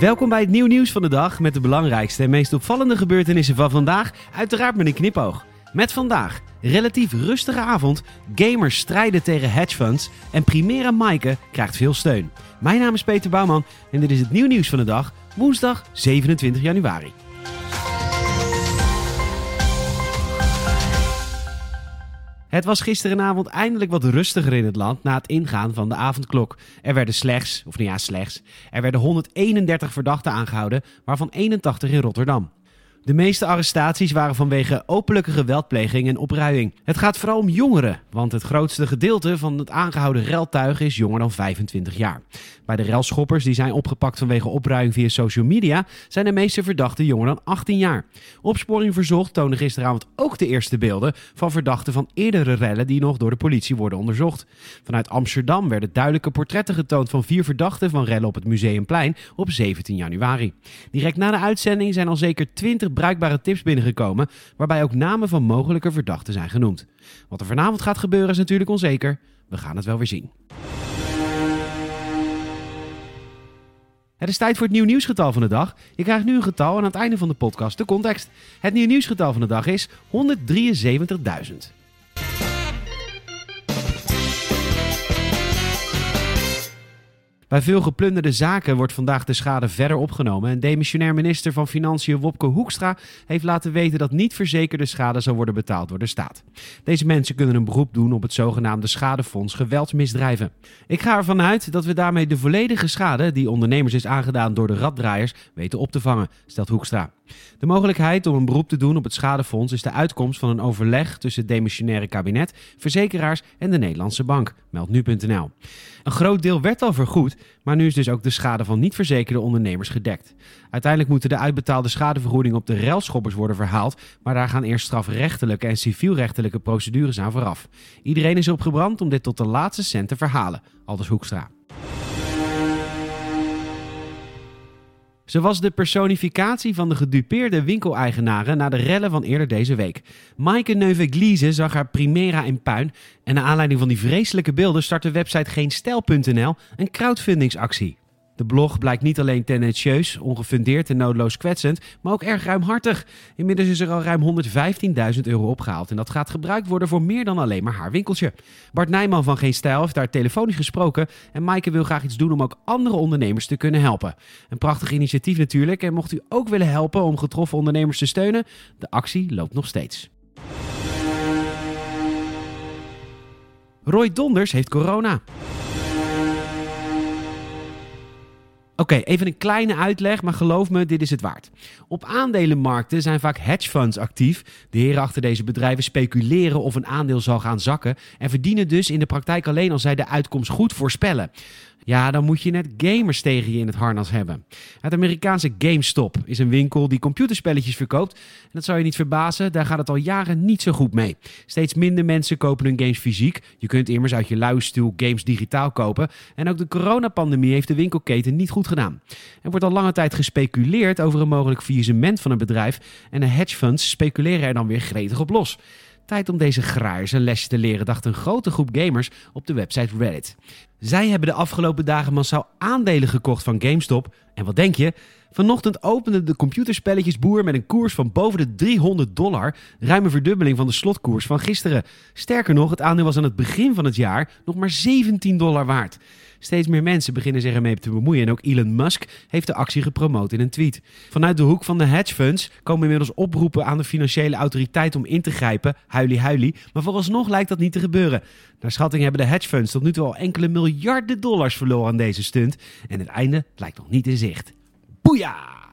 Welkom bij het nieuw nieuws van de dag met de belangrijkste en meest opvallende gebeurtenissen van vandaag, uiteraard met een knipoog. Met vandaag, relatief rustige avond, gamers strijden tegen hedgefunds en Primera Maaike krijgt veel steun. Mijn naam is Peter Bouwman en dit is het nieuw nieuws van de dag, woensdag 27 januari. Het was gisterenavond eindelijk wat rustiger in het land na het ingaan van de avondklok. Er werden slechts, of niet ja, slechts, er werden 131 verdachten aangehouden, waarvan 81 in Rotterdam. De meeste arrestaties waren vanwege openlijke geweldpleging en opruiing. Het gaat vooral om jongeren, want het grootste gedeelte van het aangehouden reltuig is jonger dan 25 jaar. Bij de relschoppers die zijn opgepakt vanwege opruiing via social media zijn de meeste verdachten jonger dan 18 jaar. Opsporing Verzocht toonde gisteravond ook de eerste beelden van verdachten van eerdere rellen die nog door de politie worden onderzocht. Vanuit Amsterdam werden duidelijke portretten getoond van vier verdachten van rellen op het Museumplein op 17 januari. Direct na de uitzending zijn al zeker 20 bruikbare tips binnengekomen, waarbij ook namen van mogelijke verdachten zijn genoemd. Wat er vanavond gaat gebeuren is natuurlijk onzeker. We gaan het wel weer zien. Het is tijd voor het nieuw nieuwsgetal van de dag. Je krijgt nu een getal en aan het einde van de podcast de context. Het nieuw nieuwsgetal van de dag is 173.000. Bij veel geplunderde zaken wordt vandaag de schade verder opgenomen. En demissionair minister van Financiën Wopke Hoekstra heeft laten weten dat niet verzekerde schade zal worden betaald door de staat. Deze mensen kunnen een beroep doen op het zogenaamde schadefonds geweldsmisdrijven. Ik ga ervan uit dat we daarmee de volledige schade die ondernemers is aangedaan door de raddraaiers weten op te vangen, stelt Hoekstra. De mogelijkheid om een beroep te doen op het schadefonds is de uitkomst van een overleg tussen het demissionaire kabinet, verzekeraars en de Nederlandse bank, meldt nu.nl. Een groot deel werd al vergoed, maar nu is dus ook de schade van niet verzekerde ondernemers gedekt. Uiteindelijk moeten de uitbetaalde schadevergoedingen op de relschoppers worden verhaald, maar daar gaan eerst strafrechtelijke en civielrechtelijke procedures aan vooraf. Iedereen is erop gebrand om dit tot de laatste cent te verhalen, aldus Hoekstra. Ze was de personificatie van de gedupeerde winkeleigenaren na de rellen van eerder deze week. Maaike Neuve-Gliese zag haar Primera in puin en naar aanleiding van die vreselijke beelden startte website Geenstijl.nl een crowdfundingsactie. De blog blijkt niet alleen tendentieus, ongefundeerd en noodloos kwetsend, maar ook erg ruimhartig. Inmiddels is er al ruim 115.000 euro opgehaald en dat gaat gebruikt worden voor meer dan alleen maar haar winkeltje. Bart Nijman van Geen Stijl heeft daar telefonisch gesproken en Maaike wil graag iets doen om ook andere ondernemers te kunnen helpen. Een prachtig initiatief natuurlijk en mocht u ook willen helpen om getroffen ondernemers te steunen, de actie loopt nog steeds. Roy Donders heeft corona. Oké, even een kleine uitleg, maar geloof me, dit is het waard. Op aandelenmarkten zijn vaak hedge funds actief. De heren achter deze bedrijven speculeren of een aandeel zal gaan zakken en verdienen dus in de praktijk alleen als zij de uitkomst goed voorspellen. Ja, dan moet je net gamers tegen je in het harnas hebben. Het Amerikaanse GameStop is een winkel die computerspelletjes verkoopt. En dat zou je niet verbazen, daar gaat het al jaren niet zo goed mee. Steeds minder mensen kopen hun games fysiek. Je kunt immers uit je luie stoel games digitaal kopen. En ook de coronapandemie heeft de winkelketen niet goed gedaan. Er wordt al lange tijd gespeculeerd over een mogelijk faillissement van een bedrijf. En de hedgefunds speculeren er dan weer gretig op los. Tijd om deze graaiers een lesje te leren, dacht een grote groep gamers op de website Reddit. Zij hebben de afgelopen dagen massaal aandelen gekocht van GameStop. En wat denk je? Vanochtend opende de computerspelletjesboer met een koers van boven de 300 dollar, ruim een verdubbeling van de slotkoers van gisteren. Sterker nog, het aandeel was aan het begin van het jaar nog maar 17 dollar waard. Steeds meer mensen beginnen zich ermee te bemoeien en ook Elon Musk heeft de actie gepromoot in een tweet. Vanuit de hoek van de hedge funds komen inmiddels oproepen aan de financiële autoriteit om in te grijpen, huilie huilie, maar vooralsnog lijkt dat niet te gebeuren. Naar schatting hebben de hedge funds tot nu toe al enkele miljarden dollars verloren aan deze stunt en het einde lijkt nog niet in zicht. 不呀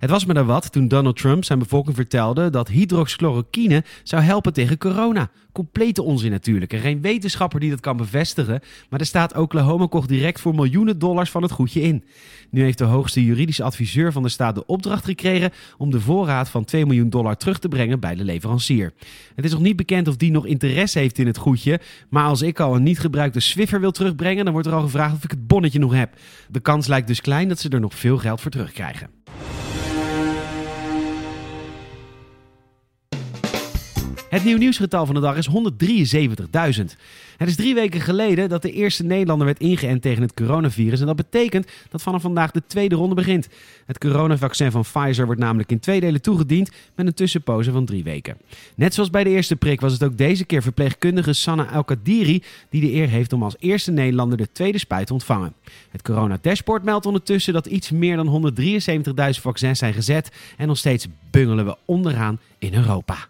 Het was me daar wat toen Donald Trump zijn bevolking vertelde dat hydroxychloroquine zou helpen tegen corona. Complete onzin natuurlijk. Er geen wetenschapper die dat kan bevestigen, maar de staat Oklahoma kocht direct voor miljoenen dollars van het goedje in. Nu heeft de hoogste juridische adviseur van de staat de opdracht gekregen om de voorraad van 2 miljoen dollar terug te brengen bij de leverancier. Het is nog niet bekend of die nog interesse heeft in het goedje, maar als ik al een niet gebruikte Swiffer wil terugbrengen, dan wordt er al gevraagd of ik het bonnetje nog heb. De kans lijkt dus klein dat ze er nog veel geld voor terugkrijgen. Het nieuw nieuwsgetal van de dag is 173.000. Het is drie weken geleden dat de eerste Nederlander werd ingeënt tegen het coronavirus. En dat betekent dat vanaf vandaag de tweede ronde begint. Het coronavaccin van Pfizer wordt namelijk in twee delen toegediend met een tussenpoze van drie weken. Net zoals bij de eerste prik was het ook deze keer verpleegkundige Sanna El-Kadiri die de eer heeft om als eerste Nederlander de tweede spuit te ontvangen. Het corona-dashboard meldt ondertussen dat iets meer dan 173.000 vaccins zijn gezet en nog steeds bungelen we onderaan in Europa.